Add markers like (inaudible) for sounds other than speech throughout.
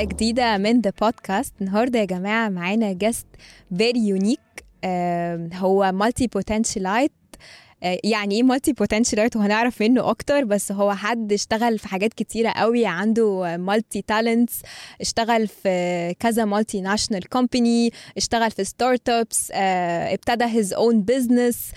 حلقة جديدة من the podcast النهاردة يا جماعة معانا guest very unique هو multipotentialite يعني إيه multipotentialite وهنعرف منه أكتر بس هو حد اشتغل في حاجات كتيرة قوي عنده multi talents اشتغل في كذا multinational company اشتغل في startups آه ابتدى his own business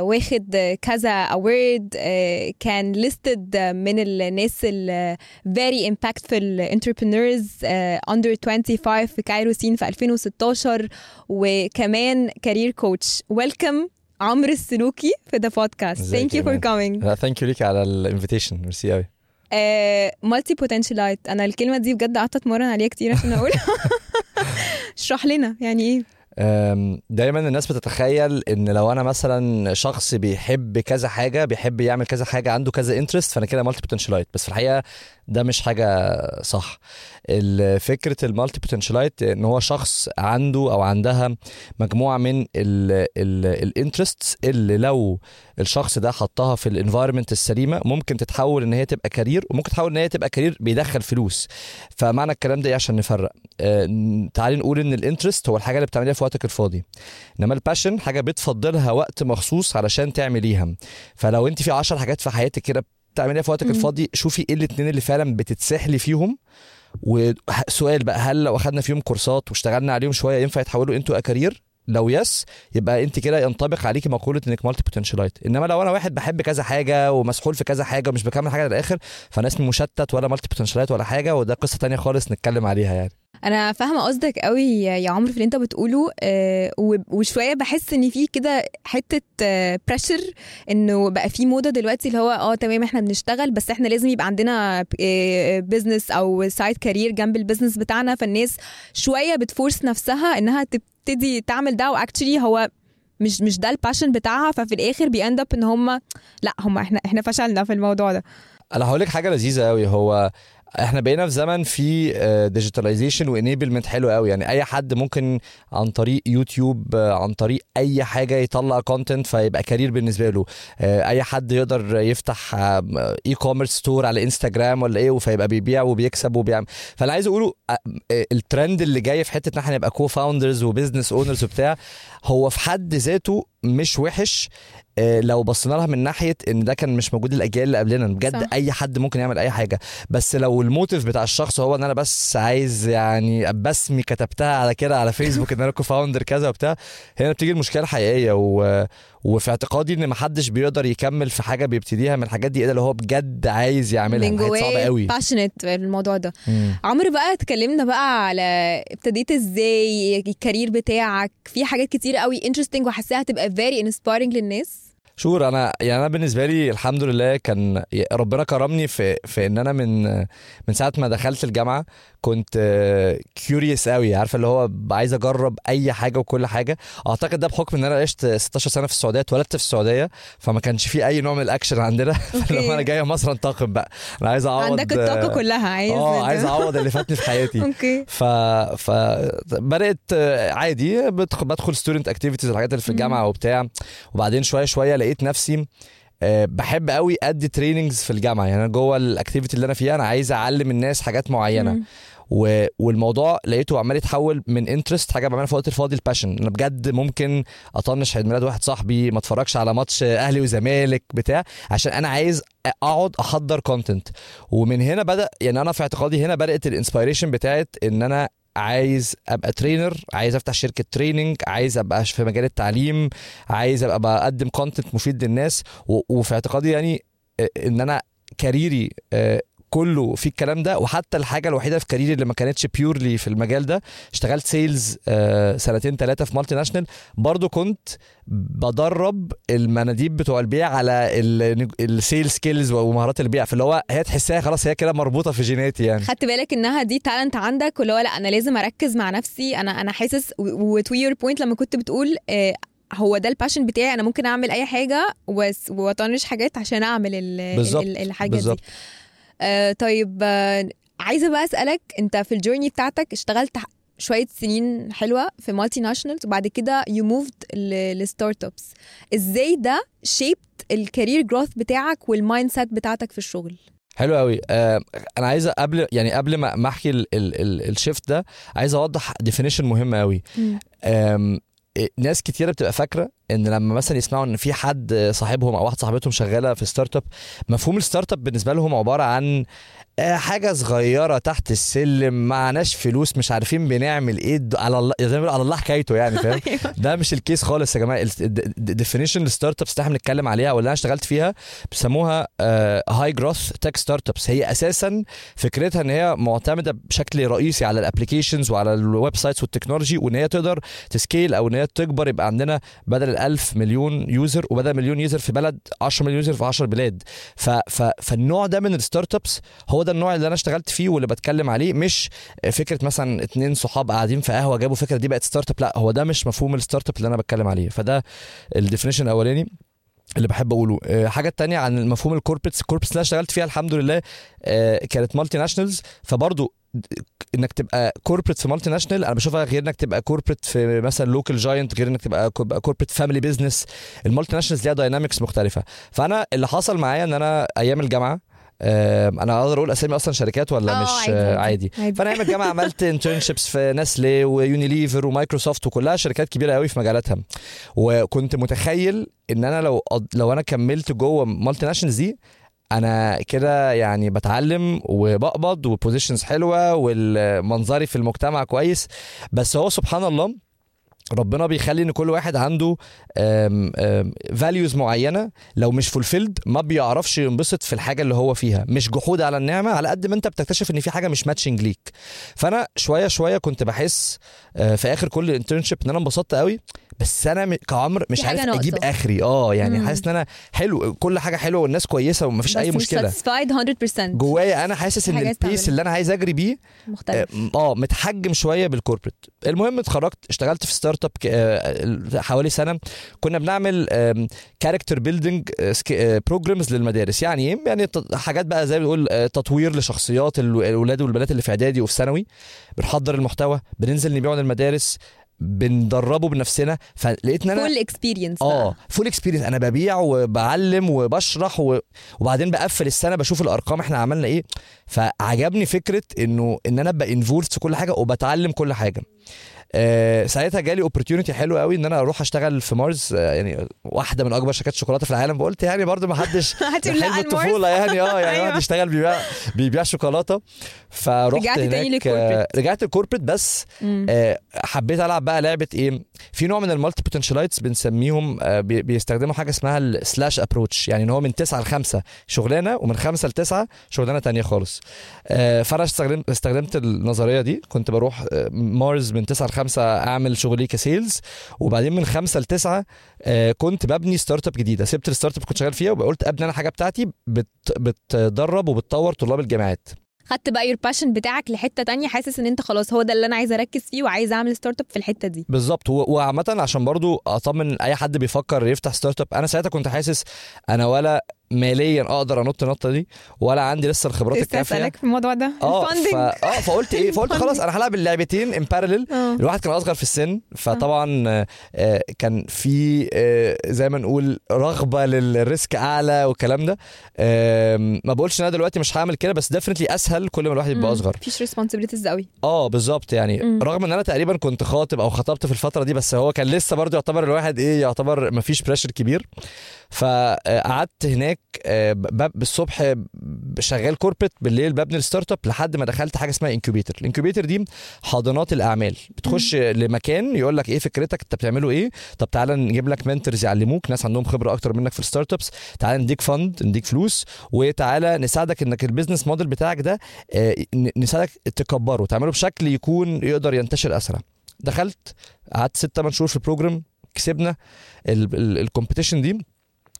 واخد كذا award آه كان listed من الناس ال very impactful entrepreneurs under uh, 25 في Cairo Scene في 2016 وكمان career coach welcome عمرو السلوكي في the podcast thank you for coming لا thank you ليك على ال invitation merci قوي multipotentialite أنا الكلمة دي بجد قعدت أتمرن عليها كتير عشان اقولها (laughs) اشرح لنا يعني إيه؟ دايما الناس بتتخيل إن لو أنا مثلا شخص بيحب كذا حاجة بيحب يعمل كذا حاجة عنده كذا interest فأنا كده multipotentialite بس في الحقيقة ده مش حاجة صح. فكرة ال multipotentialite إن هو شخص عنده أو عندها مجموعة من ال interests اللي لو الشخص ده حطها في ال environment السليمة ممكن تتحول إن هي تبقى career وممكن تتحول إن هي تبقى career بيدخل فلوس. فمعنى الكلام ده إيه عشان نفرق؟ آه تعالي نقول إن ال interest هو الحاجة اللي بتعمليها في وقتك الفاضي. إنما ال passion حاجة بتفضيلها وقت مخصوص علشان تعمليها. فلو أنت في 10 حاجات في حياتك كده بتعمليها في وقتك. الفاضي شوفي إيه الاثنين اللي فعلا بتتسحلي فيهم. وسؤال بقى هل لو أخدنا فيهم كورسات واشتغلنا عليهم شوية ينفع يتحولوا into career لو yes يبقى أنت كده ينطبق عليكي مقولة إنك multipotentialite إنما لو أنا واحد بحب كذا حاجة ومسحول في كذا حاجة ومش بكمل حاجة للآخر فأنا اسمي مشتت ولا multipotentialite ولا حاجة وده قصة تانية خالص نتكلم عليها يعني. أنا فاهمه قصدك قوي يا عمرو في اللي انت بتقوله آه وشويه بحس ان في كده حتة آه pressure انه بقى في موضة دلوقتي اللي هو آه تمام إحنا بنشتغل بس إحنا لازم يبقى عندنا آه business أو side career جنب ال business بتاعنا. فالناس شوية بت force نفسها إنها تبتدي تعمل ده و actually هو مش مش ده ال passion بتاعها. ففي الآخر بي end up إن هم لأ هم إحنا إحنا فشلنا في الموضوع ده. أنا هقول لك حاجة لذيذة قوي هو إحنا بقينا في زمن في digitalization و enablement حلو قوي. يعني أي حد ممكن عن طريق يوتيوب عن طريق أي حاجة يطلع content فيبقى career بالنسبة له. أي حد يقدر يفتح e-commerce store على انستجرام ولا إيه فيبقى بيبيع وبيكسب وبيعمل. فأنا عايز أقوله الترند اللي جاي في حتة إن إحنا نبقى co-founders و business owners وبتاع هو في حد ذاته مش وحش. لو بصينا لها من ناحية إن ده كان مش موجود الأجيال اللي قبلنا بجد صح. أي حد ممكن يعمل أي حاجة. بس لو ال motive بتاع الشخص هو إن أنا بس عايز يعني بسمي كتبتها على كده على فيسبوك إن أنا co-founder كذا وبتاع هنا بتيجي المشكلة الحقيقية. و... وفي اعتقادي إن محدش بيقدر يكمل في حاجة بيبتديها من الحاجات دي إلا لو هو بجد عايز يعملها. من جواه صعبه قوي passionate الموضوع ده. عمرو بقى اتكلمنا بقى على ابتديت إزاي ال career بتاعك في حاجات كتير قوي interesting وحاساها هتبقى very inspiring للناس. sure أنا يعني أنا بالنسبة لي الحمد لله كان ربنا كرمني في في إن أنا من من ساعة ما دخلت الجامعة كنت curious قوي عارفة اللي هو عايز أجرب أي حاجة وكل حاجة. أعتقد ده بحكم إن أنا عشت 16 سنة في السعودية اتولدت في السعودية فما كانش في أي نوع من الأكشن عندنا. (laughs) لما أنا جاي مصر أنتقم بقى. أنا عايز اعوض عندك الطاقة كلها عايز آه عايز أعوض اللي فاتني في حياتي. (laughs) okay. ف ف بدأت عادي بدخل student activities الحاجات اللي في الجامعة وبتاع. وبعدين شوية شوية لقيت نفسي بحب قوي أدي trainings في الجامعة. يعني أنا جوه ال activity اللي أنا فيها أنا عايز أعلم الناس حاجات معينة. مم. و... والموضوع لقيته عمال يتحول من interest حاجة بعملها في وقت الفاضي ل passion أنا بجد ممكن أطنش عيد ميلاد واحد صاحبي ما أتفرجش على ماتش أهلي وزمالك بتاع عشان أنا عايز أقعد أحضر content ومن هنا بدأ يعني أنا في اعتقادي هنا بدأت ال inspiration بتاعت إن أنا عايز أبقى trainer عايز أفتح شركة training عايز أبقى في مجال التعليم عايز أبقى بقدم content مفيد للناس. وفي اعتقادي يعني إن أنا career ي كله في الكلام ده. وحتى الحاجة الوحيدة في career ي اللي ما كانتش purely في المجال ده اشتغلت sales سنتين ثلاثة في multinational برضو كنت بدرب المناديب بتوع البيع على ال sales skills ومهارات البيع. فاللي هو هي تحسها خلاص هي كده مربوطة في جيناتي يعني. خدت بالك إنها دي talent عندك؟ واللي هو لا أنا لازم أركز مع نفسي. أنا أنا حاسس و to your point لما كنت بتقول آه هو ده ال passion بتاعي أنا ممكن أعمل أي حاجة وأطنش حاجات عشان أعمل بالظبط الحاجة بالظبط. دي آه طيب آه عايزة بقى أسألك أنت في ال journey بتاعتك اشتغلت شوية سنين حلوة في multinationals وبعد كده you moved ل startups إزاي ده shaped ال career growth بتاعك وال mindset بتاعتك في الشغل؟ حلو قوي. آه أنا عايز قبل يعني قبل ما أحكي ال- ال- ال- ال shift ده عايز أوضح definition مهم قوي. ناس كتيرة بتبقى فاكرة إن لما مثلا يسمعوا إن في حد صاحبهم أو واحد صاحبتهم شغالة في startup مفهوم ال startup بالنسبة لهم عبارة عن آه، حاجة صغيرة تحت السلم معناش فلوس مش عارفين بنعمل إيه على الله زي ما بيقولوا على الله حكايته يعني فاهم؟ (laughs) ده مش ال case خالص يا جماعة ال definition ال startups اللي إحنا بنتكلم عليها واللي أنا اشتغلت فيها بيسموها high growth tech startups هي أساسا فكرتها إن هي معتمدة بشكل رئيسي على ال applications وعلى ال websites والتكنولوجي وإن هي تقدر ت scale أو إن هي تكبر يبقى عندنا بدل ال 1000 مليون user وبدل مليون user في بلد 10 مليون user في 10 بلاد. ف ف فالنوع ده من ال startups هو ده النوع اللي أنا اشتغلت فيه واللي بتكلم عليه مش فكرة مثلا اتنين صحاب قاعدين في قهوة جابوا فكرة دي بقت startup لا هو ده مش مفهوم ال startup اللي أنا بتكلم عليه. فده ال definition الأولاني اللي بحب أقوله. آه، حاجة تانية عن مفهوم ال corporates ال corporates اللي أنا اشتغلت فيها الحمد لله آه، كانت multinationals فبرضو انك تبقى corporate في multinational أنا بشوفها غير انك تبقى corporate في مثلا local giant غير انك تبقى corporate family business ال multinationals ليها dynamics مختلفة. فأنا اللي حصل معايا إن أنا أيام الجامعة أنا أقدر أقول أسامي أصلا شركات ولا آه، مش عادي، عادي. عادي. فأنا أيام الجامعة عملت internships في نسلي ويونيليفر ومايكروسوفت وكلها شركات كبيرة قوي في مجالاتها وكنت متخيل إن أنا لو لو أنا كملت جوه multinationals دي أنا كده يعني بتعلم وبقبض و positions حلوة والمنظري في المجتمع كويس. بس هو سبحان الله ربنا بيخلي إن كل واحد عنده values معينة لو مش fulfilled ما بيعرفش ينبسط في الحاجة اللي هو فيها. مش جحود على النعمة على قد ما أنت بتكتشف إن في حاجة مش matching ليك. فأنا شوية شوية كنت بحس آه، في آخر كل internship إن أنا انبسطت قوي بس أنا كعمر مش عارف أجيب ناقصة. آخري. آه يعني. حاسس إن أنا حلو كل حاجة حلوة والناس كويسة ومفيش أي مشكلة. satisfied 100% جوايا أنا حاسس إن ال pace. اللي أنا عايز أجري بيه مختلف. آه متحجم شوية بال corporate المهم اتخرجت اشتغلت في startup ك- آه، حوالي سنة كنا بنعمل character building programs للمدارس. يعني إيه يعني حاجات بقى زي ما بنقول آه، تطوير لشخصيات ال- الاولاد والبنات اللي في إعدادي وفي ثانوي. بنحضر المحتوى بننزل نبيعه للمدارس بندربه بنفسنا. فلقيت ان أنا full experience آه full experience أنا ببيع وبعلم وبشرح و... وبعدين بقفل السنة بشوف الأرقام إحنا عملنا إيه. فعجبني فكرة إنه إن أنا أبقى involved في كل حاجة وبتعلم كل حاجة. آه ساعتها جالي opportunity حلو قوي إن أنا أروح أشتغل في مارس. آه يعني واحدة من أكبر شركات الشوكولاته في العالم. فقلت يعني برضو ما حدش (laughs) حلم الطفولة يعني. آه يعني أيوة. واحد يشتغل بيبيع بيبيع شوكولاتة. فرحت رجعت تاني هناك. آه، رجعت ال corporate بس. آه، حبيت ألعب بقى لعبة إيه؟ في نوع من ال multipotentialites بنسميهم آه، بي- بيستخدموا حاجة اسمها ال slash approach يعني إن هو من 9 ل 5 شغلانة ومن 5 ل 9 شغلانة تانية خالص. آه، فأنا استخدمت استخدمت النظرية دي. كنت بروح آه، مارس من 9 ل 5 أعمل شغلي ك sales وبعدين من 5 ل 9 آه، كنت ببني startup جديدة. سبت ال startup كنت شغال فيها وقلت أبني أنا حاجة بتاعتي بت بتدرب وبتطور طلاب الجامعات. خدت بقى your passion بتاعك لحتة تانية حاسس إن أنت خلاص هو ده اللي أنا عايزة أركز فيه وعايزه أعمل startup في الحتة دي. بالظبط. و- وعامة عشان برضو أطمن أي حد بيفكر يفتح startup أنا ساعتها كنت حاسس أنا ولا ماليا أقدر أنط النطة دي ولا عندي لسه الخبرات الكافية. اسالك في الموضوع ده. آه ف... آه فقلت إيه فقلت (laughs) خلاص أنا هلعب اللعبتين in parallel آه. الواحد كان أصغر في السن فطبعا آه، آه، كان في آه، زي ما نقول رغبة لل risk أعلى والكلام ده. ما بقولش إن أنا دلوقتي مش هعمل كده بس definitely أسهل كل ما الواحد يبقى أصغر. مفيش responsibilities قوي آه بالظبط يعني. مم. رغم إن أنا تقريبا كنت خاطب أو خطبت في الفترة دي بس هو كان لسه برضه يعتبر الواحد إيه يعتبر مفيش pressure كبير. فقعدت هناك آه، ب- بالصبح شغال corporate بالليل ببني ال startup لحد ما دخلت حاجة اسمها incubator ال incubator دي حاضنات الأعمال. بتخش لمكان يقول لك إيه فكرتك؟ انت بتعمله إيه؟ طب تعالى نجيب لك mentors يعلموك ناس عندهم خبرة أكتر منك في ال startups تعالى نديك fund نديك فلوس وتعالى نساعدك إنك ال business model بتاعك ده آه، نساعدك تكبره تعمله بشكل يكون يقدر ينتشر أسرع. دخلت قعدت ست 8 شهور في ال program كسبنا ال competition دي.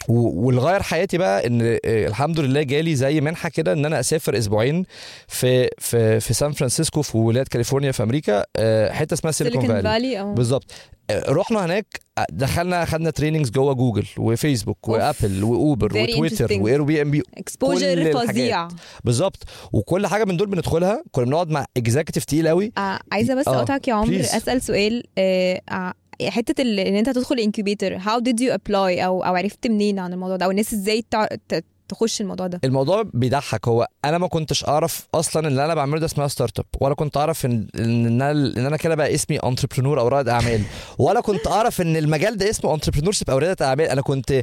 و- واللي غير حياتي بقى إن آه، الحمد لله جالي زي منحة كده إن أنا أسافر أسبوعين في في في سان فرانسيسكو في ولاية كاليفورنيا في أمريكا آه، حتة اسمها سيليكون فالي آه بالظبط آه، رحنا هناك آه، دخلنا خدنا trainings جوه جوجل وفيسبوك. وأبل وأوبر Very وتويتر. و Airbnb exposure. فظيع بالظبط وكل حاجة من دول بندخلها كنا بنقعد مع executive تقيل قوي آه عايزة بس آه، أقطعك يا عمرو please. أسأل سؤال آه آه، حتة إن أنت تدخل incubator how did you apply أو أو عرفت منين عن الموضوع ده؟ أو الناس إزاي تخش الموضوع ده؟ الموضوع بيضحك. هو أنا ما كنتش أعرف أصلا اللي أنا بعمله ده اسمها startup ولا كنت أعرف ان إن أنا إن أنا كده بقى اسمي entrepreneur أو رائد أعمال ولا كنت أعرف إن المجال ده اسمه entrepreneur أو ريادة أعمال. أنا كنت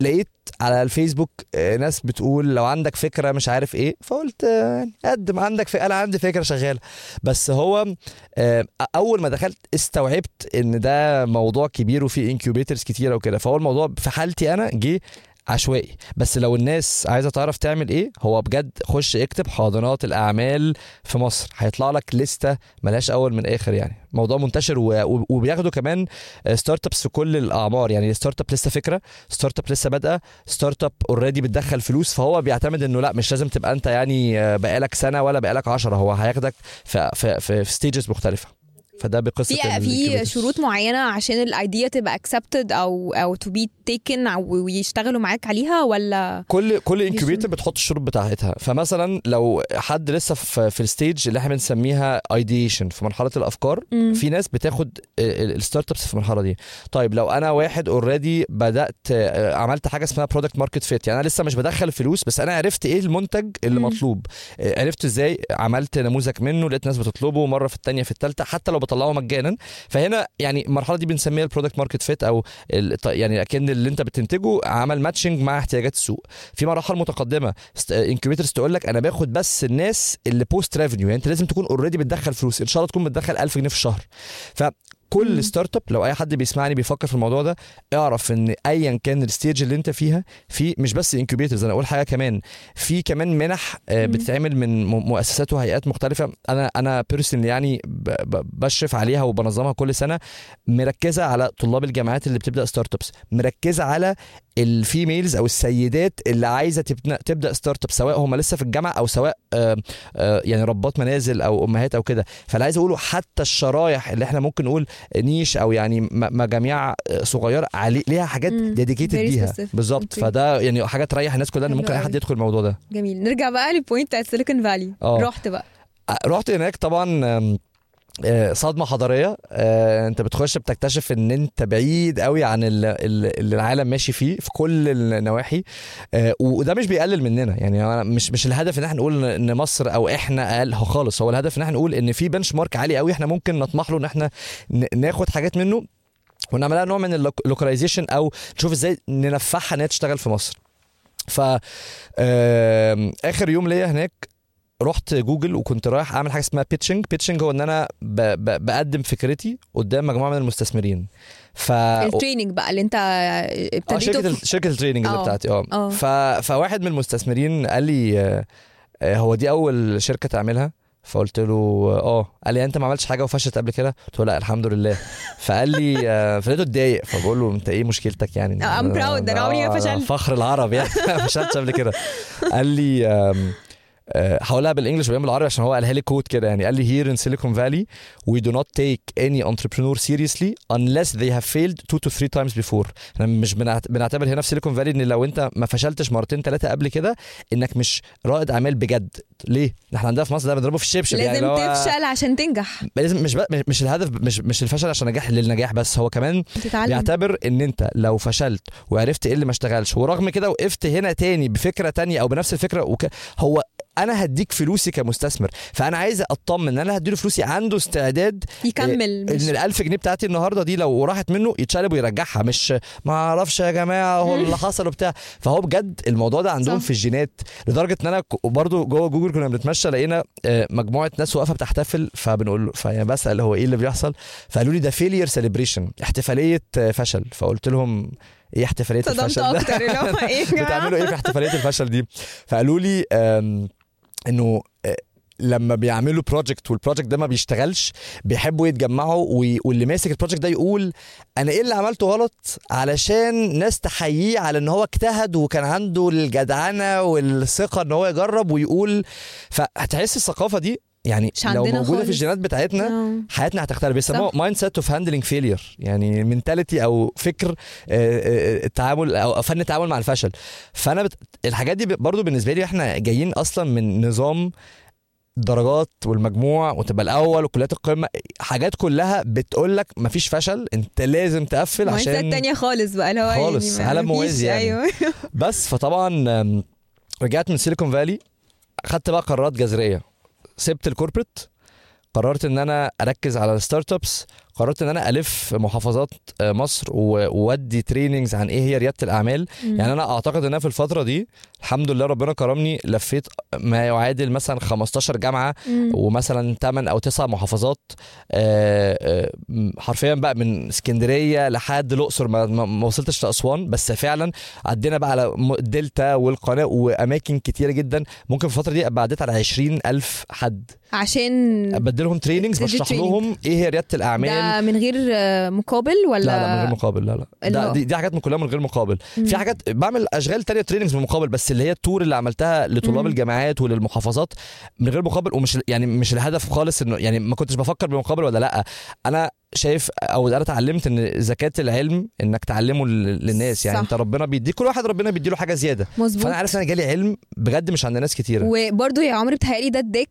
لقيت على الفيسبوك آه، ناس بتقول لو عندك فكرة مش عارف إيه فقلت آه، يعني قدم عندك فكره أنا عندي فكرة شغالة. بس هو آه، أول ما دخلت استوعبت إن ده موضوع كبير وفيه incubators كتيرة وكده. فهو الموضوع في حالتي أنا جه عشوائي. بس لو الناس عايزة تعرف تعمل إيه هو بجد خش اكتب حاضنات الأعمال في مصر. هيطلع لك لستة ملهاش أول من آخر يعني. موضوع منتشر وبياخدوا كمان startups في كل الأعمار. يعني startup لسه فكرة startup لسه بادئة startup already بتدخل فلوس. فهو بيعتمد إنه لأ مش لازم تبقى أنت يعني آه، بقالك سنة ولا بقالك عشرة. هو هياخدك في في, في stages مختلفة. فده بقصة في في شروط معينة عشان ال idea تبقى accepted أو أو to be taken أو يشتغلوا معاك عليها ولا كل كل شروط. incubator بتحط الشروط بتاعتها فمثلا لو حد لسه في في ال stage اللي إحنا بنسميها ideation في مرحلة الأفكار مم. في ناس بتاخد ال startups في المرحلة دي طيب لو أنا واحد already بدأت آه، عملت حاجة اسمها product market fit يعني أنا لسه مش بدخل فلوس بس أنا عرفت إيه المنتج اللي. مطلوب آه، عرفت إزاي عملت نموذج منه لقيت ناس بتطلبه مرة في الثانية في الثالثه حتى لو بطلعه مجانا. فهنا يعني المرحلة دي بنسميها ال product market fit أو يعني أكن اللي أنت بتنتجه عمل matching مع احتياجات السوق. في مراحل متقدمة. incubators تقول لك أنا باخد بس الناس اللي post revenue يعني أنت لازم تكون already بتدخل فلوس. إن شاء الله تكون بتدخل 1000 جنيه في الشهر. مم. فكل startup لو أي حد بيسمعني بيفكر في الموضوع ده اعرف إن ايا كان ال stage اللي أنت فيها في مش بس incubators أنا أقول حاجة كمان في كمان منح آه،. بتتعمل من مؤسسات وهيئات مختلفة أنا أنا personally يعني بشرف عليها وبنظمها كل سنة مركزة على طلاب الجامعات اللي بتبدأ startups مركزة على ال females أو السيدات اللي عايزة تبدأ startup سواء هم لسه في الجامعة أو سواء آه، آه، يعني ربات منازل أو أمهات أو كده فأنا عايز أقوله حتى الشرايح اللي إحنا ممكن نقول niche أو يعني مجاميع آه، صغيرة علي ليها حاجات. dedicated ليها. بالظبط. فده يعني حاجة تريح الناس كلها إن ممكن أي حد. يدخل الموضوع ده جميل نرجع بقى لل point بتاعت سيليكون فالي. رحت بقى رحت هناك طبعا صدمة حضارية. آه، انت بتخش بتكتشف ان انت بعيد قوي عن ال- ال- اللي العالم ماشي فيه في كل النواحي. آه، وده مش بيقلل مننا. يعني مش مش الهدف ان إحنا نقول إن مصر أو إحنا أقل خالص. هو الهدف ان إحنا نقول ان في بنش مارك عالي قوي إحنا ممكن نطمح له ان إحنا ناخد حاجات منه. ونعملها نوع من اللوكاليزيشن أو نشوف إزاي ننفعها ان هي تشتغل في مصر. ف آخر يوم ليا هناك رحت جوجل وكنت رايح أعمل حاجة اسمها pitching pitching هو إن أنا ب... ب... بقدم فكرتي قدام مجموعة من المستثمرين. ف ال training بقى اللي أنت آه ابتديته شركة ال... شركة ال training اللي آه. بتاعتي. آه. آه. ف... فواحد من المستثمرين قال لي آه، آه، هو دي أول شركة تعملها؟ فقلت له آه. قال لي أنت ما عملتش حاجة وفشلت قبل كده؟ قلت له لا الحمد لله. (laughs) فقال لي آه، فلقيته اتضايق. فبقول له أنت إيه مشكلتك يعني؟ آه، I'm proud، أنا عمري ما آه، فشلت. فخر العرب يعني. (laughs) ما فشلتش قبل كده. قال لي آه، هقولها بالإنجلش وبعدين بالعربي عشان هو قالها لي كود كده يعني. قال لي here in Silicon Valley we do not take any entrepreneur seriously unless they have failed two to three times before. إحنا مش بنعت- بنعتبر هنا في سيليكون فالي إن لو أنت ما فشلتش مرتين ثلاثة قبل كده إنك مش رائد أعمال بجد. ليه؟ إحنا عندنا في مصر ده بنضربه في الشبشب يعني لازم اللي هو- تفشل عشان تنجح. لازم مش مش الهدف مش مش الفشل عشان نجاح للنجاح بس هو كمان تتعلم. بيعتبر إن أنت لو فشلت وعرفت إيه اللي ما اشتغلش ورغم كده وقفت هنا تاني بفكرة تانية أو بنفس الفكرة وك... هو أنا هديك فلوسي كمستثمر. فأنا عايز أطمن إن أنا هديله فلوسي عنده استعداد يكمل. ان مش ال 1000 جنيه بتاعتي النهارده دي لو راحت منه يتشالب ويرجعها. مش ما أعرفش يا جماعة هو اللي حصل وبتاع. فهو بجد الموضوع ده عندهم صح. في الجينات لدرجة إن أنا برضو جوه جوجل كنا بنتمشى لقينا آه، مجموعة ناس واقفة بتحتفل. فبنقول له فيعني بسأل هو إيه اللي بيحصل؟ فقالوا لي ده failure celebration احتفالية آه، فشل. فقلت لهم إيه احتفالية الفشل ده؟ جماعة؟ (laughs) بتعملوا إيه في احتفالية الفشل دي؟ فقالوا لي إنه آه، لما بيعملوا project وال project ده ما بيشتغلش بيحبوا يتجمعوا واللي ماسك ال project ده يقول أنا إيه اللي عملته غلط؟ علشان ناس تحييه على إن هو اجتهد وكان عنده الجدعنة والثقة إن هو يجرب ويقول فهتحس الثقافة دي يعني لو موجودة في خالص. الجينات بتاعتنا آه. حياتنا هتختلف بيسموها. mindset of handling failure يعني mentality أو فكر آه، آه، التعامل أو فن التعامل مع الفشل فأنا بت... الحاجات دي برضو بالنسبة لي إحنا جايين أصلا من نظام درجات والمجموع وتبقى الأول وكليات القمة حاجات كلها بتقول لك مفيش فشل أنت لازم تقفل عشان تانية خالص بقى اللي هو خالص، يعني ما عالم فيش- موازي يعني. أيوه بس فطبعا رجعت من سيليكون فالي خدت بقى قرارات جذرية سبت ال corporate قررت إن أنا أركز على ال startups قررت إن أنا ألف محافظات آه، مصر وأدي trainings عن إيه هي ريادة الأعمال. يعني أنا أعتقد إن أنا في الفترة دي الحمد لله ربنا كرمني لفيت ما يعادل مثلا 15 جامعة مم. ومثلا 8 أو 9 محافظات آه، آه، حرفيا بقى من اسكندرية لحد الأقصر. ما, وصلتش لأسوان بس فعلا عدينا بقى على م- دلتا والقناة وأماكن كتيرة جدا. ممكن في الفترة دي أبقى عديت على 20 ألف حد. عشان بديلهم trainings بشرح. لهم إيه هي ريادة الأعمال ده من غير آه، مقابل ولا لا لا من غير مقابل لا لا. ده دي, دي حاجات من كلها من غير مقابل. مم. في حاجات بعمل أشغال تانية trainings بمقابل بس اللي هي ال tour اللي عملتها لطلاب مم. الجامعات وللمحافظات من غير مقابل ومش يعني مش الهدف خالص انه يعني ما كنتش بفكر بمقابل ولا لأ. أنا شايف أو أنا اتعلمت إن زكاة العلم إنك تعلمه لل- للناس. يعني صح. أنت ربنا بيدي كل واحد ربنا بيديله حاجة زيادة. مظبوط. فانا عارف إن أنا جالي علم بجد مش عند ناس كتيرة. وبرضه يا عمرو بتهيألي ده اداك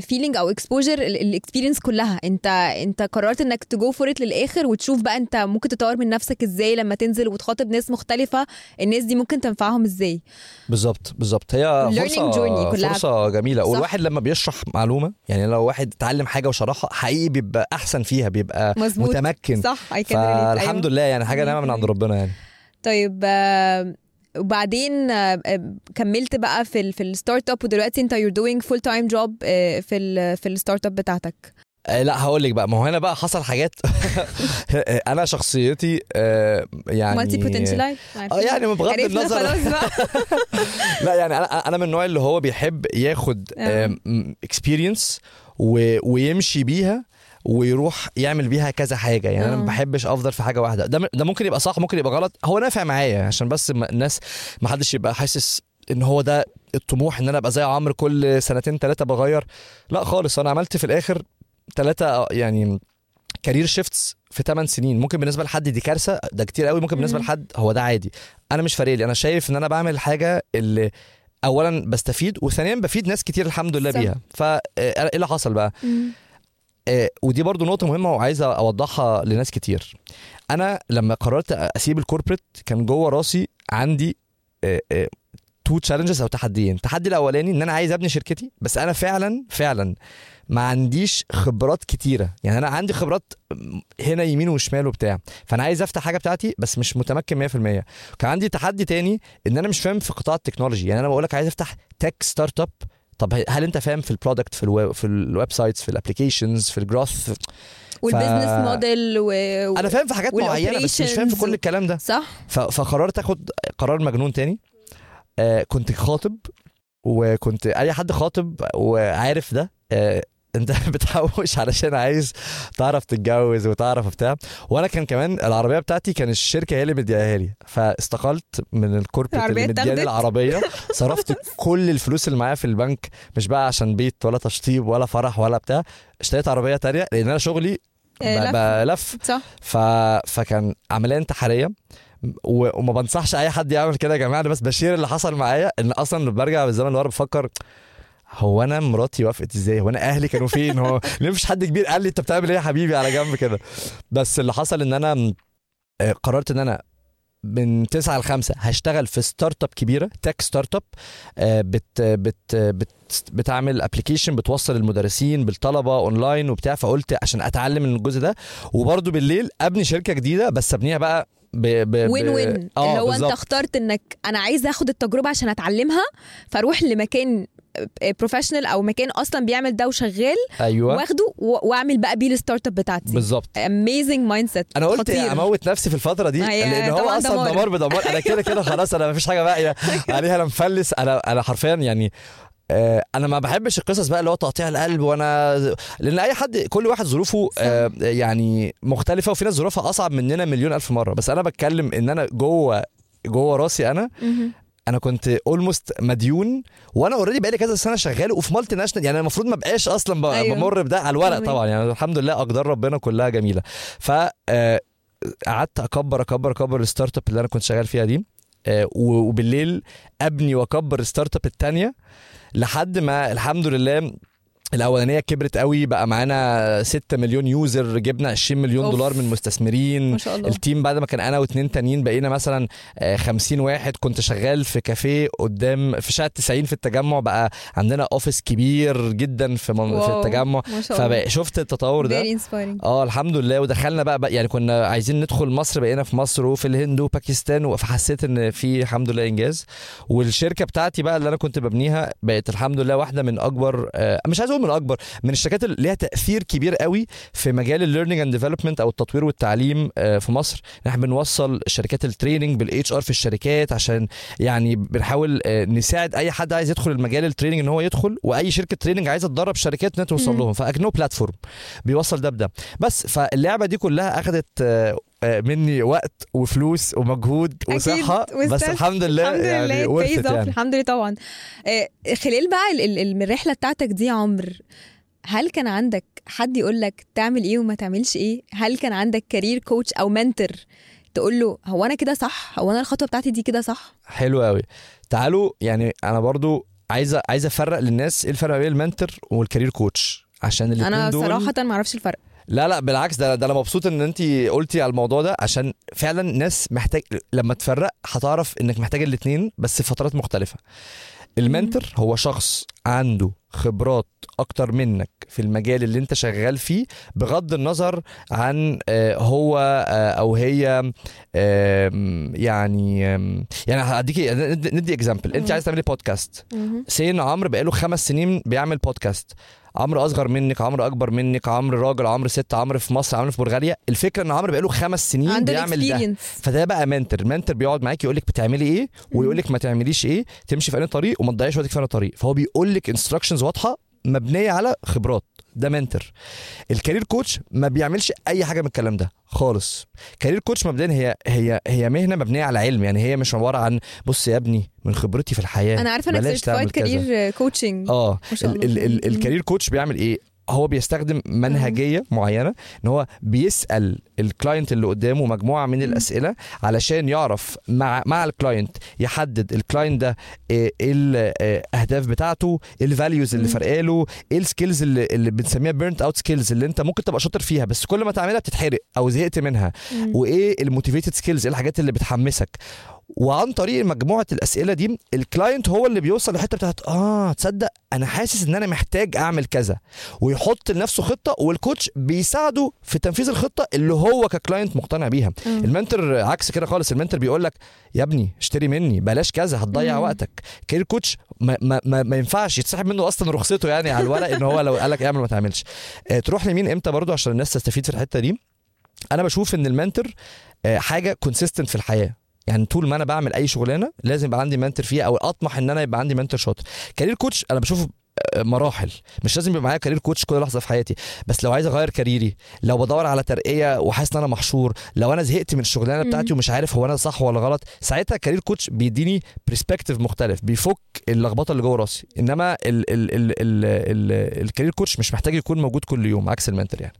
feeling أو exposure ال experience كلها انت انت قررت إنك ت go for it للآخر وتشوف بقى انت ممكن تطور من نفسك إزاي لما تنزل وتخاطب ناس مختلفة الناس دي ممكن تنفعهم إزاي بالظبط بالظبط هي فرصه كلها. فرصة جميلة صح. والواحد لما بيشرح معلومة يعني لو واحد اتعلم حاجة وشرحها حقيقي بيبقى أحسن فيها بيبقى مظبوط متمكن صح relate. فالحمد أيوة. لله يعني حاجة نعمة من عند ربنا يعني طيب آه، وبعدين آه، آه، كملت بقى في في ال startup ودلوقتي انت doing full time job آه، في ال في ال startup بتاعتك. آه لا هقول لك بقى. ما هو هنا بقى حصل حاجات (laughs) أنا شخصيتي يعني multi potential آه يعني بغض النظر (laughs) لا يعني أنا أنا من النوع اللي هو بيحب ياخد. experience ويمشي بيها. ويروح يعمل بيها كذا حاجة. يعني أنا آه. ما بحبش أفضل في حاجة واحدة. ده ده ممكن يبقى صح ممكن يبقى غلط. هو نافع معايا عشان بس الناس ما حدش يبقى حاسس إن هو ده الطموح إن أنا أبقى زي عمرو كل سنتين ثلاثة بغير. لا خالص أنا عملت في الآخر ثلاثة يعني career shifts في 8 سنين. ممكن بالنسبة لحد دي كارثة ده كتير قوي. ممكن بالنسبة. لحد هو ده عادي. أنا مش فارق لي. أنا شايف إن أنا بعمل حاجة اللي اولا بستفيد وثانيا بفيد ناس كتير الحمد لله. بيها. فايه اللي حصل بقى؟ مم. آه، ودي برضو نقطة مهمة وعايز أوضحها لناس كتير. أنا لما قررت أسيب ال corporate كان جوه راسي عندي two challenges أو تحديين. التحدي الأولاني إن أنا عايز أبني شركتي بس أنا فعلا فعلا ما عنديش خبرات كتيرة. يعني أنا عندي خبرات هنا يمين وشمال وبتاع. فأنا عايز أفتح حاجة بتاعتي بس مش متمكن 100% كان عندي تحدي تاني إن أنا مش فاهم في قطاع ال technology. يعني أنا بقول لك عايز أفتح tech startup طب هل انت فاهم في ال product في الويب في ال websites في ال applications في ال growth والبزنس موديل و... أنا فاهم في حاجات معينة بس مش فاهم في كل الكلام ده. صح. ف- فقررت آخد قرار مجنون تاني. آه كنت خاطب وكنت أي حد خاطب وعارف ده آه انت (laughs) بتحوش علشان عايز تعرف تتجوز وتعرف بتاع وأنا كان كمان العربية بتاعتي كان الشركة هي اللي مديها لي. فاستقلت من ال corporate اللي مدياني؟ العربية. (laughs) صرفت كل الفلوس اللي معايا في البنك مش بقى عشان بيت ولا تشطيب ولا فرح ولا بتاع. اشتريت عربية تانية لأن أنا شغلي آه، بلف. صح. ف... فكان عملية انتحارية. وما بنصحش أي حد يعمل كده يا جماعة. أنا بس ب share اللي حصل معايا إن أصلا برجع بالزمن لورا بفكر هو أنا مراتي وافقت إزاي؟ هو أنا أهلي كانوا فين؟ هو (laughs) ليه مفيش حد كبير قال لي أنت بتعمل إيه يا حبيبي على جنب كده؟ بس اللي حصل إن أنا آه، قررت إن أنا من 9 ل 5 هشتغل في startup كبيرة tech startup آه، بت بت بت بتعمل application بتوصل المدرسين بالطلبة اونلاين وبتاع فقلت عشان أتعلم من الجزء ده. وبرده بالليل أبني شركة جديدة بس أبنيها بقى ب ب win ب- win آه اللي هو بالظبط. انت اخترت إنك أنا عايز أخد التجربة عشان أتعلمها فأروح لمكان professional أو مكان أصلا بيعمل ده وشغال أيوه واخده وأعمل بقى بيه ال startup بتاعتي بالظبط amazing mindset أنا قلت خطير. أموت نفسي في الفترة دي لأن هو أصلا دمار. دمار بدمار أنا كده كده خلاص أنا مفيش حاجة باقية عليها أنا مفلس أنا أنا حرفيا يعني آه، أنا ما بحبش القصص بقى اللي هو تقطيع القلب وأنا لأن أي حد كل واحد ظروفه. آه، يعني مختلفة وفي ناس ظروفها أصعب مننا مليون ألف مرة بس أنا بتكلم إن أنا جوه جوه راسي أنا. أنا كنت almost مديون وأنا already بقالي كذا سنة شغال وفي multinational يعني المفروض ما بقاش أصلا ب- أيوة. بمر بده على الورق. طبعا يعني الحمد لله أقدار ربنا كلها جميلة ف آه، قعدت أكبر أكبر أكبر ال startup اللي أنا كنت شغال فيها دي آه، و- وبالليل أبني وأكبر ال startup الثانية لحد ما الحمد لله الأولانية كبرت قوي بقى معانا 6 مليون user جبنا 20 مليون أوف. دولار من مستثمرين. ما شاء الله. ال team بعد ما كان أنا واتنين تانيين بقينا مثلا آه، 50 واحد. كنت شغال في كافيه قدام في شارع 90 في التجمع بقى عندنا office كبير جدا في من في. التجمع. ما شاء الله. فبقى شفت التطور ده؟ آه الحمد لله. ودخلنا بقى, بقى يعني كنا عايزين ندخل مصر بقينا في مصر وفي الهند وباكستان فحسيت إن في الحمد لله إنجاز. والشركة بتاعتي بقى اللي أنا كنت ببنيها بقت الحمد لله واحدة من أكبر آه مش عايز أقول من اكبر من الشركات اللي ليها تأثير كبير قوي في مجال ال learning and development أو التطوير والتعليم آه في مصر. إحنا بنوصل شركات ال training بال HR في الشركات عشان يعني بنحاول آه نساعد أي حد عايز يدخل المجال ال training إن هو يدخل وأي شركة training عايزة تدرب شركات إنها توصل. لهم. فاكنه platform بيوصل ده بده. بس فاللعبة دي كلها اخذت آه، مني وقت وفلوس ومجهود أكيد، وصحة بس. الحمد لله الحمد يعني لله pays off. يعني. الحمد لله طبعا. آه، خلال بقى ال- ال- ال- الرحلة بتاعتك دي يا عمرو هل كان عندك حد يقول لك تعمل إيه وما تعملش إيه؟ هل كان عندك career coach أو mentor تقول له هو أنا كده صح؟ هو أنا الخطوة بتاعتي دي كده صح؟ حلو قوي تعالوا يعني أنا برضو عايزة عايز أفرق للناس إيه الفرق بين ال mentor وال career coach عشان الاثنين أنا دول صراحة ما أعرفش الفرق. لا لا بالعكس ده ده أنا مبسوط إن انت قلتي على الموضوع ده عشان فعلا ناس محتاج لما تفرق هتعرف إنك محتاج الاثنين بس في فترات مختلفة. ال mentor هو شخص عنده خبرات أكتر منك في المجال اللي أنت شغال فيه بغض النظر عن آه، هو آه، أو هي يعني يعني هديكي ندي- example انت. عايز تعملي بودكاست سين عمرو بقاله خمس سنين بيعمل بودكاست عمرو أصغر منك عمرو أكبر منك عمرو راجل عمرو ست عمرو في مصر عمرو في بلغاريا الفكرة إن عمرو بقاله خمس سنين بيعمل ده. فده بقى mentor mentor بيقعد معاك يقول لك بتعملي إيه ويقول لك ما تعمليش إيه تمشي في أنهي طريق وما تضيعيش وقتك في أنهي طريق. فهو بيقول لك instructions واضحة مبنية على خبرات. ده mentor ال career coach ما بيعملش أي حاجة من الكلام ده خالص career coach مبدئيا هي هي هي مهنة مبنية على علم يعني هي مش عبارة عن بص يا ابني من خبرتي في الحياة أنا عارفة إنك certified. career coaching آه ال-. ال- ال-. ال career coach بيعمل إيه هو بيستخدم منهجية معينة إن هو بيسأل ال client اللي قدامه مجموعة من. الأسئلة علشان يعرف مع مع ال client يحدد ال client ده إيه إيه الاهداف بتاعته إيه ال values اللي. فرقاله إيه ال skills اللي, اللي بنسميها burnt out skills اللي أنت ممكن تبقى شاطر فيها بس كل ما تعملها بتتحرق أو زهقت منها. وإيه ال motivated skills إيه الحاجات اللي بتحمسك وعن طريق مجموعة الأسئلة دي ال client هو اللي بيوصل للحته بتاعت آه تصدق أنا حاسس إن أنا محتاج أعمل كذا. ويحط لنفسه خطة وال coach بيساعده في تنفيذ الخطة اللي هو ك client مقتنع بيها. مم. ال mentor عكس كده خالص ال mentor بيقول لك يا ابني اشتري مني بلاش كذا هتضيع مم. وقتك. career coach ما, ما, ما, ما ينفعش يتسحب منه أصلا رخصته يعني على الورق إن هو لو قال لك اعمل ما تعملش. آه تروح لمين إمتى برضو عشان الناس تستفيد في الحتة دي؟ أنا بشوف إن ال mentor آه حاجة consistent في الحياة. يعني طول ما أنا بعمل اي شغلانه لازم يبقى عندي mentor فيها أو اطمح ان أنا يبقى عندي mentor شاطر. career coach أنا بشوفه آه، مراحل. مش لازم يبقى معايا career coach كل لحظه في حياتي. بس لو عايز اغير career ي لو بدور على ترقية وحاسس ان أنا محشور لو أنا زهقت من الشغلانة. بتاعتي ومش عارف هو أنا صح ولا غلط ساعتها career coach بيديني perspective مختلف بيفك اللخبطة اللي جوه راسي. انما ال ال ال ال ال ال career coach مش محتاج يكون موجود كل يوم عكس ال mentor يعني.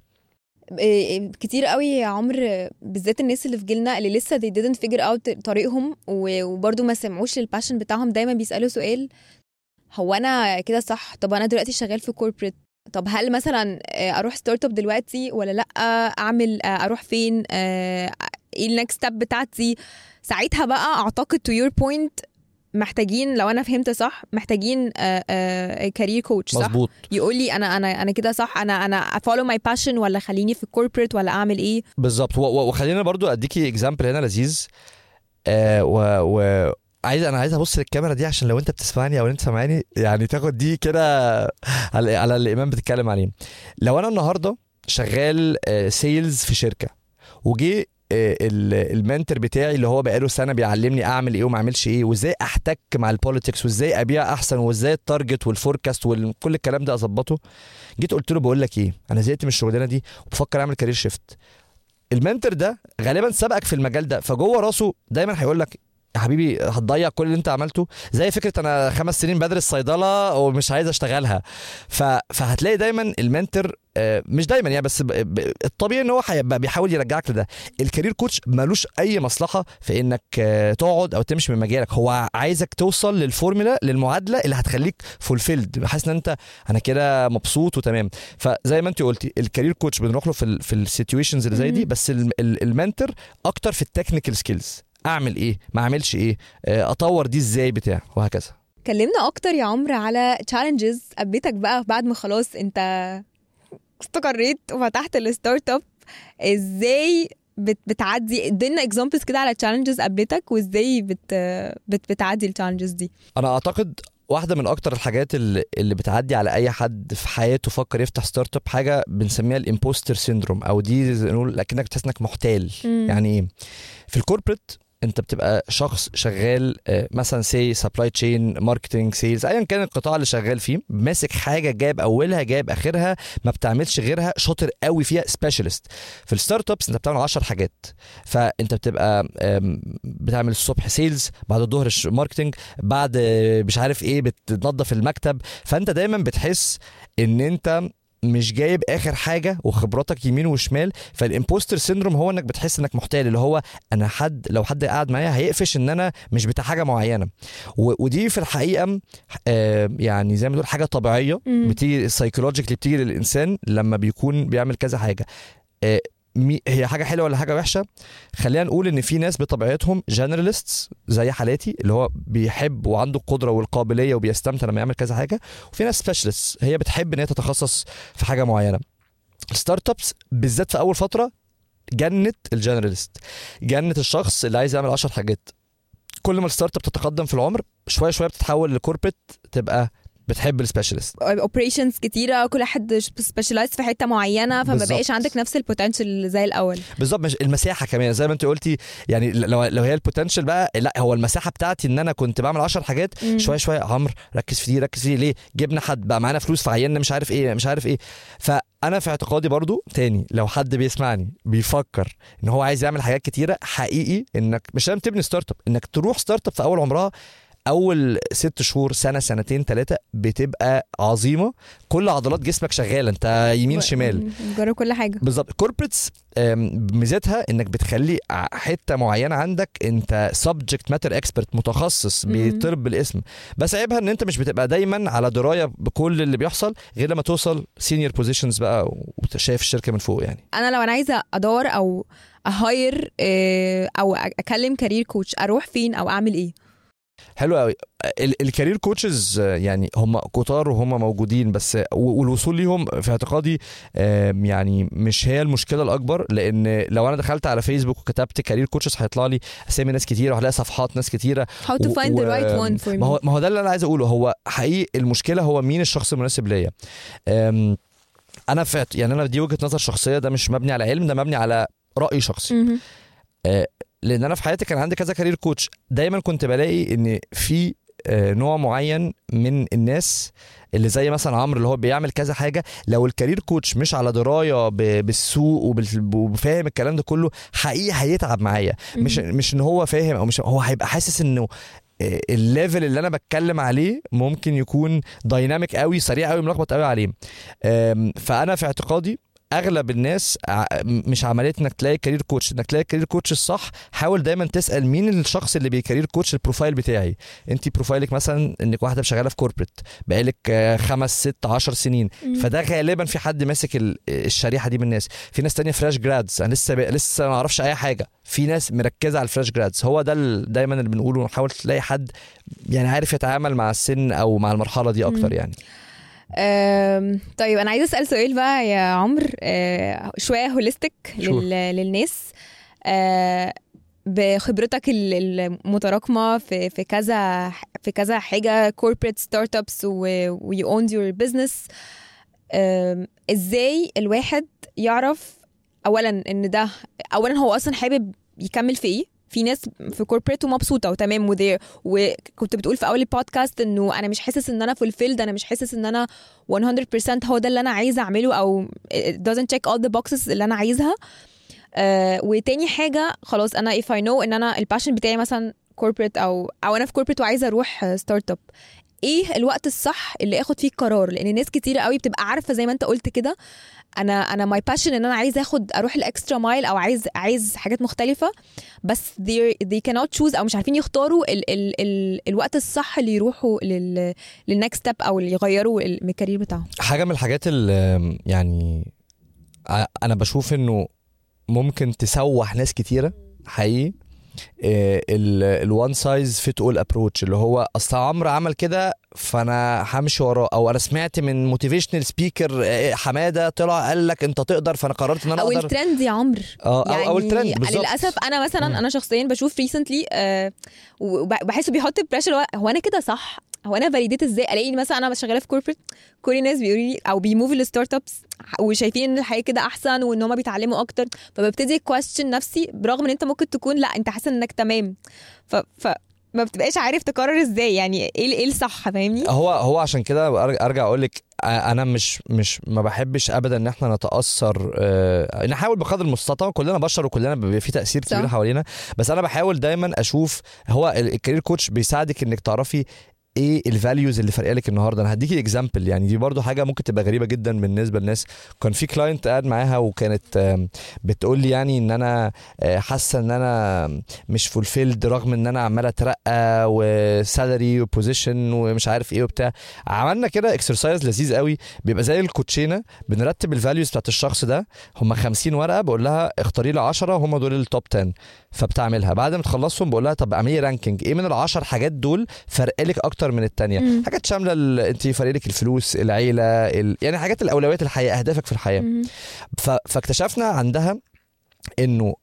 كتير قوي يا عمرو بالذات الناس اللي في جيلنا اللي لسه they didn't figure out طريقهم و- وبرضه ما سمعوش لل passion بتاعهم دايما بيسألوا سؤال هو أنا كده صح؟ طب أنا دلوقتي شغال في corporate طب هل مثلا آه، أروح startup دلوقتي ولا لأ؟ أعمل آه، أروح فين؟ آه، إيه ال next step بتاعتي؟ ساعتها بقى أعتقد to your point محتاجين لو أنا فهمت صح محتاجين career coach صح؟ مظبوط. يقول لي أنا أنا أنا كده صح أنا أنا ا follow my passion ولا خليني في ال corporate ولا أعمل إيه؟ بالظبط. وخلينا برضو أديكي example هنا لذيذ. آه و, و عايز أنا عايز أبص للكاميرا دي عشان لو أنت بتسمعني أو أنت سامعني يعني تاخد دي كده على, على اللي ايمان بتتكلم عليه. لو أنا النهارده شغال sales في شركة وجي آه، ال- ال mentor بتاعي اللي هو بقاله سنة بيعلمني أعمل إيه وما أعملش إيه وإزاي أحتك مع ال politics وإزاي أبيع أحسن وإزاي ال target وال forecast وكل الكلام ده أظبطه. جيت قلت له بقول لك إيه أنا زهقت من الشغلانة دي وبفكر أعمل career shift ال mentor ده غالبا سبقك في المجال ده فجوه راسه دايما هيقول لك يا حبيبي هتضيع كل اللي انت عملته. زي فكرة أنا خمس سنين بدرس صيدلة ومش عايز أشتغلها. ف... فهتلاقي دايما ال mentor آه، مش دايما يعني بس. الطبيعي إن هو هيبقى بيحاول يرجعك لده. ال career coach ملوش أي مصلحة في إنك آه، تقعد أو تمشي من مجالك. هو عايزك توصل للفورمولا للمعادلة اللي هتخليك fulfilled حاسس إن أنت أنا كده مبسوط وتمام. فزي ما أنت قلتي ال career coach بنروح له في ال... في ال situations اللي زي دي. بس ال- ال- ال mentor أكتر في ال technical skills اعمل إيه؟ ما أعملش إيه؟ آه، أطور دي إزاي بتاع؟ وهكذا. كلمنا أكتر يا عمرو على challenges قابلتك بقى بعد ما خلاص أنت استقريت وفتحت ال startup إزاي بت بتعدي؟ ادينا examples كده على challenges قابلتك وإزاي بت بت بتعدي ال challenges دي. أنا أعتقد واحدة من أكتر الحاجات اللي, بتعدي على أي حد في حياته فكر يفتح startup حاجة بنسميها ال imposter syndrome أو دي نقول اكنك بتحس إنك محتال. مم. يعني إيه؟ في ال corporate انت بتبقى شخص شغال آه، مثلا say supply chain marketing sales ايا كان القطاع اللي شغال فيه ماسك حاجة جايب أولها جايب آخرها ما بتعملش غيرها شاطر قوي فيها specialist في ال startups انت بتعمل 10 حاجات. فانت بتبقى بتعمل الصبح sales بعد الظهر marketing بعد مش عارف إيه بتنظف المكتب. فأنت دايما بتحس إن أنت مش جايب آخر حاجة وخبراتك يمين وشمال فال impostor syndrome هو إنك بتحس إنك محتال اللي هو أنا حد لو حد قاعد معايا هيقفش إن أنا مش بتاع حاجة معينة ودي في الحقيقة آه، يعني زي ما تقول حاجة طبيعية. بتيجي psychologically بتيجي للإنسان لما بيكون بيعمل كذا حاجة آه، هي حاجة حلوة ولا حاجة وحشة؟ خلينا نقول إن في ناس بطبيعتهم generalists زي حالاتي اللي هو بيحب وعنده القدرة والقابلية وبيستمتع لما يعمل كذا حاجة وفي ناس specialist هي بتحب إن هي تتخصص في حاجة معينة. ال startups بالذات في أول فترة جنة ال generalist جنة الشخص اللي عايز يعمل 10 حاجات. كل ما ال startup تتقدم في العمر شوية شوية بتتحول ل corporate تبقى بتحب ال specialist operations كتيرة كل حد specialized في حتة معينة فما. بقاش عندك نفس ال potential زي الأول. بالظبط مش المساحة كمان. زي ما انت قلتي يعني لو لو هي ال potential بقى لأ هو المساحة بتاعتي إن أنا كنت بعمل 10 حاجات مم. شوية شوية عمرو ركز في دي ركز في دي ليه؟ جبنا حد بقى معانا فلوس فعيننا مش عارف إيه مش عارف إيه. فأنا في اعتقادي برضو تاني لو حد بيسمعني بيفكر إن هو عايز يعمل حاجات كتيرة حقيقي إنك مش لازم تبني startup إنك تروح startup في أول عمرها أول ست شهور سنة سنتين ثلاثة بتبقى عظيمة. كل عضلات جسمك شغالة أنت يمين شمال. جرب كل حاجة. بالظبط. corporates ميزتها إنك بتخلي حتة معينة عندك أنت subject matter expert متخصص. بيتطلب بالاسم. بس عيبها إن أنت مش بتبقى دايما على دراية بكل اللي بيحصل غير لما توصل senior positions بقى وشايف الشركة من فوق يعني. أنا لو أنا عايزة أدور أو أ hire أو أكلم career coach أروح فين أو أعمل إيه؟ حلو قوي. ال career coaches يعني هم كتار وهم موجودين بس والوصول ليهم في اعتقادي يعني مش هي المشكلة الأكبر لأن لو أنا دخلت على فيسبوك وكتبت career coaches هيطلع لي أسامي ناس كتيرة وهلاقي صفحات ناس كتيرة. How to و- find the و- right one for ما هو ما هو ده اللي أنا عايز أقوله. هو حقيقي المشكلة هو مين الشخص المناسب ليا. أنا فات يعني أنا دي وجهة نظر شخصية ده مش مبني على علم ده مبني على رأي شخصي. لأن أنا في حياتي كان عندي كذا career coach دايما كنت بلاقي إن في آه، نوع معين من الناس اللي زي مثلا عمرو اللي هو بيعمل كذا حاجة. لو ال career coach مش على دراية بالسوق وفاهم الكلام ده كله حقيقي هيتعب معايا. مش. مش إن هو فاهم أو مش هو هيبقى حاسس إنه آه، ال level اللي أنا بتكلم عليه ممكن يكون dynamic قوي سريع قوي ملخبط قوي عليه. فأنا في اعتقادي أغلب الناس مش عملية إنك تلاقي career coach إنك تلاقي career coach الصح حاول دايما تسأل مين الشخص اللي بي career coach ال profile بتاعي. أنت profile ك مثلا إنك واحدة شغالة في corporate بقالك آه، خمس ست عشر سنين. مم. فده غالبا في حد ماسك ال- الشريحة دي من الناس. في ناس تانية fresh grads أنا لسه ب... لسه ما أعرفش أي حاجة. في ناس مركزة على ال fresh grads هو ده دايما اللي بنقوله. نحاول تلاقي حد يعني عارف يتعامل مع السن أو مع المرحلة دي أكتر مم. يعني. طيب أنا عايزة أسأل سؤال بقى يا عمرو. أه، شوية holistic. للناس. أه، بخبرتك ال- المتراكمة في في كذا في كذا حاجة corporate startups و you owned your business. أم، إزاي الواحد يعرف اولا إن ده اولا هو أصلا حابب يكمل في إيه؟ في ناس في corporate ومبسوطة وتمام وده وكنت بتقول في أول البودكاست إنه أنا مش حاسس إن أنا fulfilled أنا مش حاسس إن أنا 100% هو ده اللي أنا عايزه أعمله أو it doesn't check all the boxes اللي أنا عايزها. آه وتاني حاجة خلاص أنا if I know إن أنا ال passion بتاعي مثلا corporate أو أو أنا في corporate وعايزة أروح startup إيه الوقت الصح اللي اخد فيه القرار لأن ناس كتير قوي بتبقى عارفة زي ما انت قلت كده أنا أنا my passion ان أنا عايز اخد أروح ال extra mile أو عايز عايز حاجات مختلفة بس they, they cannot choose أو مش عارفين يختاروا ال ال ال الوقت الصح اللي يروحوا لل لل next step أو اللي يغيروا ال career بتاعهم. حاجة من الحاجات اللي يعني أنا بشوف إنه ممكن تسوح ناس كتيرة حقيقي. ال one size fit all approach اللي هو أصل عمرو عمل كده فأنا همشي وراه. أو أنا سمعت من motivational speaker حمادة طلع قال لك أنت تقدر فأنا قررت إن أنا أو أقدر. الترند يا عمرو. آه أو, أو الترند بالظبط. للأسف أنا مثلا. أنا شخصيا بشوف recently آه وبحسه بيحط pressure هو أنا كده صح؟ هو أنا validate إزاي؟ الاقي مثلا أنا شغالة في corporate كل الناس بيقولوا لي أو بي move وا لل startups وشايفين إن الحياة كده أحسن وإن هم بيتعلموا أكتر فببتدي question نفسي برغم إن أنت ممكن تكون لأ أنت حاسس إنك تمام. ف, ف ما بتبقاش عارف تقرر إزاي يعني إيه إيه الصح؟ فاهمني؟ هو هو عشان كده أرجع أقول لك أنا مش مش ما بحبش ابدا إن إحنا نتأثر آه، نحاول بقدر المستطاع كلنا بشر وكلنا بيبقى في تأثير. كبير حوالينا بس أنا بحاول دايما أشوف هو ال- ال career coach بيساعدك إنك تعرفي إيه ال values اللي فارقة لك النهارده؟ أنا هديكي example يعني دي برضو حاجة ممكن تبقى غريبة جدا بالنسبة للناس كان في client قاعد معاها وكانت بتقول لي يعني إن أنا آه، حاسة إن أنا مش fulfilled رغم إن أنا عمالة أترقى و salary و position ومش عارف إيه وبتاع. عملنا كده exercise لذيذ قوي. بيبقى زي الكوتشينة بنرتب ال values بتاعت الشخص ده. هم 50 ورقة بقول لها اختاري لي 10 هم دول ال top 10 فبتعملها. بعد ما تخلصهم بقول لها طب اعملي ranking إيه من ال10 حاجات دول فرق لك أكتر من الثانية مم. حاجات شاملة ال- أنت فرق لك الفلوس العيلة ال... يعني حاجات الأولويات الحياة أهدافك في الحياة. ف... فاكتشفنا عندها إنه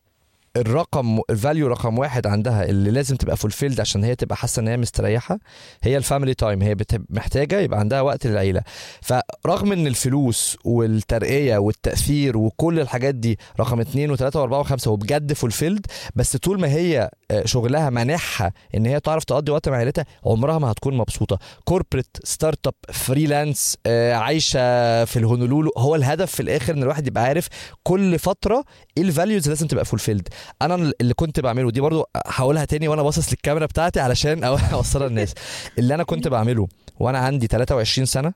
الرقم ال value رقم واحد عندها اللي لازم تبقى fulfilled عشان هي تبقى حاسة إن هي مستريحة هي ال family time هي محتاجة يبقى عندها وقت للعيلة. فرغم إن الفلوس والترقية والتأثير وكل الحاجات دي رقم اتنين وتلاتة وأربعة وخمسة وبجد fulfilled بس طول ما هي آه، شغلها مانحها إن هي تعرف تقضي وقت مع عيلتها عمرها ما هتكون مبسوطة. corporate startup freelance عايشة في ال Honolulu هو الهدف في الآخر إن الواحد يبقى عارف كل فترة إيه ال values لازم تبقى fulfilled أنا اللي كنت بعمله دي برضو هقولها تاني وأنا باصص للكاميرا بتاعتي علشان (laughs) اوصلها للناس. اللي أنا كنت بعمله وأنا عندي 23 سنة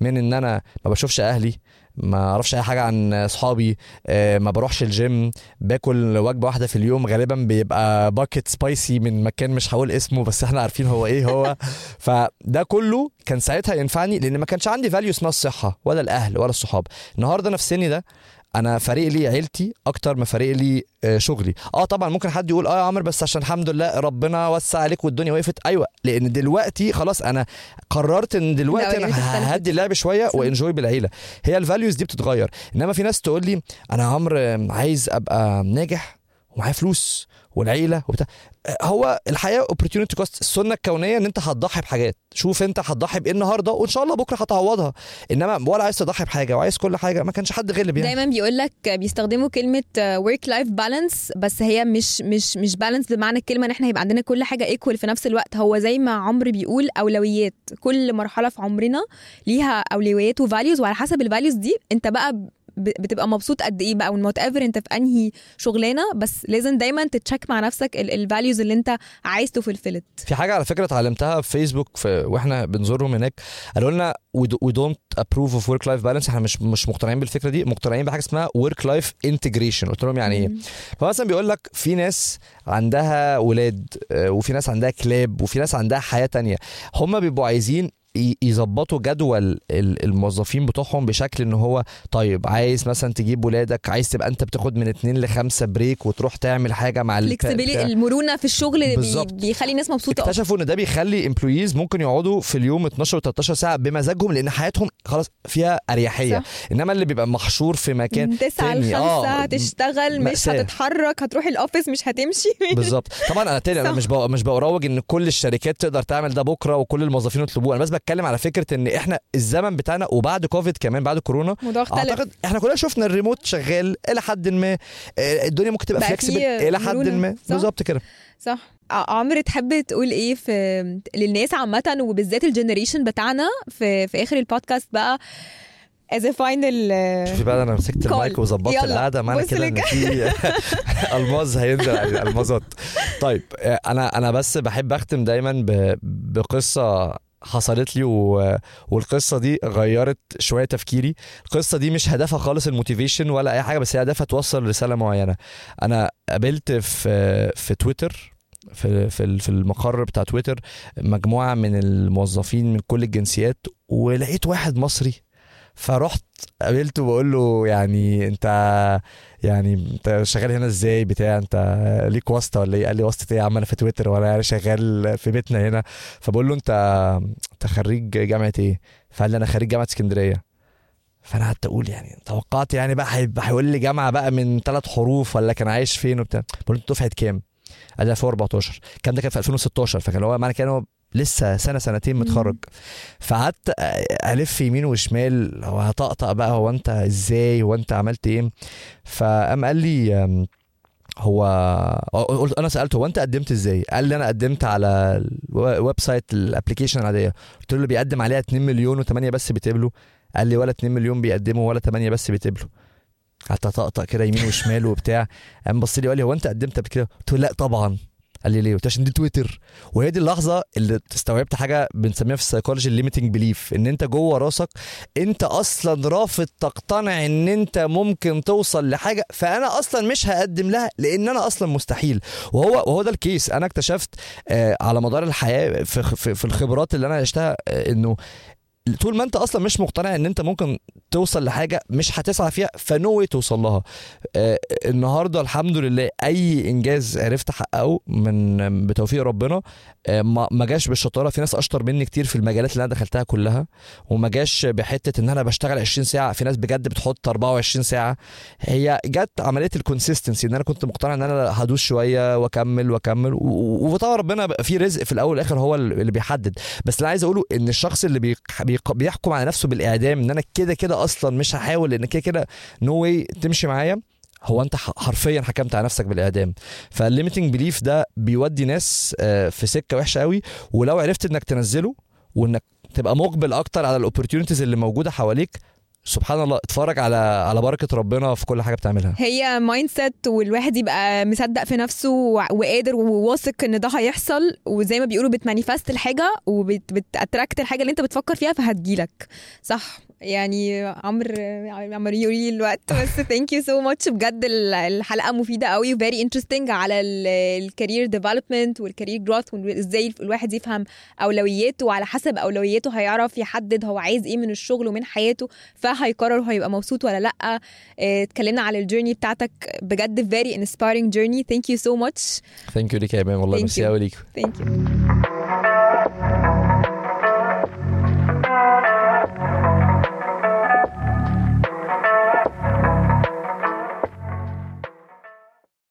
من ان أنا ما بشوفش أهلي ما أعرفش اي حاجة عن اصحابي آه، ما بروحش الجيم باكل وجبة واحدة في اليوم غالبا بيبقى packet spicy من مكان مش هقول اسمه بس إحنا عارفين هو إيه هو. (laughs) فده كله كان ساعتها ينفعني لأن ما كانش عندي value اسمها الصحة ولا الأهل ولا الصحاب. النهارده أنا في سني ده أنا فارق لي عيلتي أكتر ما فارق لي آه، شغلي آه طبعا ممكن حد يقول آه يا عمرو بس عشان الحمد لله ربنا وسع عليك والدنيا وقفت أيوه لأن دلوقتي خلاص أنا قررت إن دلوقتي أنا اختلفت. هدي اللعب شوية. و enjoy بالعيلة هي ال values دي بتتغير إنما في ناس تقول لي أنا يا عمرو عايز أبقى ناجح ومعايا فلوس والعيلة وبتاع. هو الحياة opportunity cost السنة الكونية إن أنت هتضحي بحاجات. شوف أنت هتضحي بإيه النهارده وإن شاء الله بكرة هتعوضها. إنما ولا عايز تضحي بحاجة وعايز كل حاجة ما كانش حد غلب يعني. دايما بيقول لك بيستخدموا كلمة work life balance بس هي مش مش مش balance بمعنى الكلمة إن إحنا يبقى عندنا كل حاجة equal في نفس الوقت. هو زي ما عمرو بيقول أولويات. كل مرحلة في عمرنا ليها أولويات و values وعلى حسب ال values دي أنت بقى بتبقى مبسوط قد إيه بقى whatever أنت في أنهي شغلانة بس لازم دايما ت check مع نفسك ال values اللي أنت عايز ت fulfill ت في حاجة على فكرة اتعلمتها في فيسبوك في وإحنا بنزورهم هناك قالوا لنا we don't approve of work life balance إحنا مش مش مقتنعين بالفكرة دي مقتنعين بحاجة اسمها work life integration قلت لهم يعني إيه؟ فمثلا بيقول لك في ناس عندها ولاد آه، وفي ناس عندها كلاب وفي ناس عندها حياة تانية. هم بيبقوا عايزين يظبطوا جدول ال- الموظفين بتوعهم بشكل إن هو طيب عايز مثلا تجيب ولادك عايز تبقى أنت بتاخد من اتنين لخمسة break وتروح تعمل حاجة مع. المرونة في الشغل بي بالظبط. بيخلي الناس مبسوطة. اكتشفوا إن ده بيخلي employees ممكن يقعدوا في اليوم 12 و13 ساعة بمزاجهم لأن حياتهم خلاص فيها أريحية صح. إنما اللي بيبقى محشور في مكان تاني، لخمسة آه، هتشتغل مش مأساة. هتتحرك هتروح ال office مش هتمشي (laughs) بالظبط طبعا أنا تاني أنا. مش مش promote إن كل الشركات تقدر تعمل ده بكرة وكل الموظفين يطلبوه أنا بس بتكلم على فكرة إن إحنا الزمن بتاعنا وبعد كوفيد كمان بعد كورونا أعتقد إحنا كلنا شفنا الريموت شغال إلى حد ما آه، الدنيا ممكن تبقى فيه إلى حد. ما. بالظبط كده صح عمرو تحب تقول إيه في للناس عامة وبالذات ال generation بتاعنا في في آخر البودكاست بقى as final بقى أنا مسكت. المايك وظبطت القعدة معنى كده إن. في (laughs) ألماظ هينزل ألماظات طيب آه، أنا أنا بس بحب أختم دايما بقصة حصلت لي و... والقصة دي غيرت شوية تفكيري. القصة دي مش هدفها خالص ال motivation ولا أي حاجة بس هي هدفها توصل رسالة معينة. أنا قابلت في في تويتر في في في المقر بتاع تويتر مجموعة من الموظفين من كل الجنسيات ولقيت واحد مصري فرحت قابلته بقول له يعني انت يعني انت شغال هنا إزاي بتاع انت ليك واسطة ولا إيه؟ قال لي واسطة إيه يا عم؟ أنا في تويتر وأنا يعني شغال في بيتنا هنا. فبقول له انت انت خريج جامعة إيه؟ فقال لي أنا خريج جامعة اسكندرية. فانا قعدت أقول يعني توقعت يعني بقى هيبقى هيقول لي جامعة بقى من ثلاث حروف ولا كان عايش فين وبتاع. بقول له انت دفعة كام؟ قال لي 2014 الكلام ده كان في 2016 فكان هو معنى كده هو لسه سنة سنتين متخرج. فقعدت ألف يمين وشمال هو هطقطق بقى هو أنت إزاي هو أنت عملت إيه؟ فقام قال لي هو قلت أنا سألته هو أنت قدمت إزاي؟ قال لي أنا قدمت على ال website ال application العادية. قلت له اللي بيقدم عليها 2 مليون و8 بس بيتقبلوا قال لي ولا 2 مليون بيقدموا ولا 8 بس بيتقبلوا قعدت أطقطق كده يمين وشمال وبتاع. قام بص لي وقال لي هو أنت قدمت قبل كده؟ قلت له لا طبعا. قال لي ليه؟ قلت عشان دي تويتر. وهي دي اللحظة اللي استوعبت حاجة بنسميها في السيكولوجي ال limiting belief إن أنت جوه راسك أنت أصلا رافض تقتنع إن أنت ممكن توصل لحاجة فأنا أصلا مش هقدم لها لأن أنا أصلا مستحيل. وهو وهو ده ال case أنا اكتشفت آه على مدار الحياة في, في, في الخبرات اللي أنا عشتها آه إنه طول ما انت أصلا مش مقتنع ان انت ممكن توصل لحاجة مش هتسعى فيها ف no way توصل لها. آه النهارده الحمد لله أي إنجاز عرفت أحققه من بتوفيق ربنا آه ما جاش بالشطارة. في ناس أشطر مني كتير في المجالات اللي أنا دخلتها كلها وما جاش بحتة إن أنا بشتغل 20 ساعة. في ناس بجد بتحط 24 ساعة. هي جت عملية الكونسيستنسي إن أنا كنت مقتنع إن أنا هدوس شوية وأكمل وأكمل وطبعا ربنا في رزق في الأول والآخر هو اللي بيحدد. بس اللي عايز أقوله إن الشخص اللي بيق- بيحكم على نفسه بالإعدام إن أنا كده كده أصلا مش هحاول إن كده كده no way تمشي معايا. هو أنت حرفيا حكمت على نفسك بالإعدام. فال limiting belief ده بيودي ناس آه، في سكة وحشة قوي ولو عرفت إنك تنزله وإنك تبقى مقبل أكتر على ال opportunities اللي موجودة حواليك سبحان الله اتفرج على على بركة ربنا في كل حاجة بتعملها. هي mindset والواحد يبقى مصدق في نفسه وقادر وواثق إن ده هيحصل وزي ما بيقولوا بت manifest الحاجة وبت attract الحاجة اللي أنت بتفكر فيها فهتجيلك. صح؟ يعني عمرو عمرو يقول لي الوقت بس thank you so much بجد ال- الحلقة مفيدة قوي و very interesting على ال career development وال career growth وإزاي الواحد يفهم أولوياته وعلى حسب أولوياته هيعرف يحدد هو عايز إيه من الشغل ومن حياته فهيقرر هيبقى مبسوط ولا لأ. آه، اتكلمنا على ال journey بتاعتك. بجد very inspiring journey. thank you so much. thank you ليك يا ايمان والله ميرسي. قوي ليك. Thank you.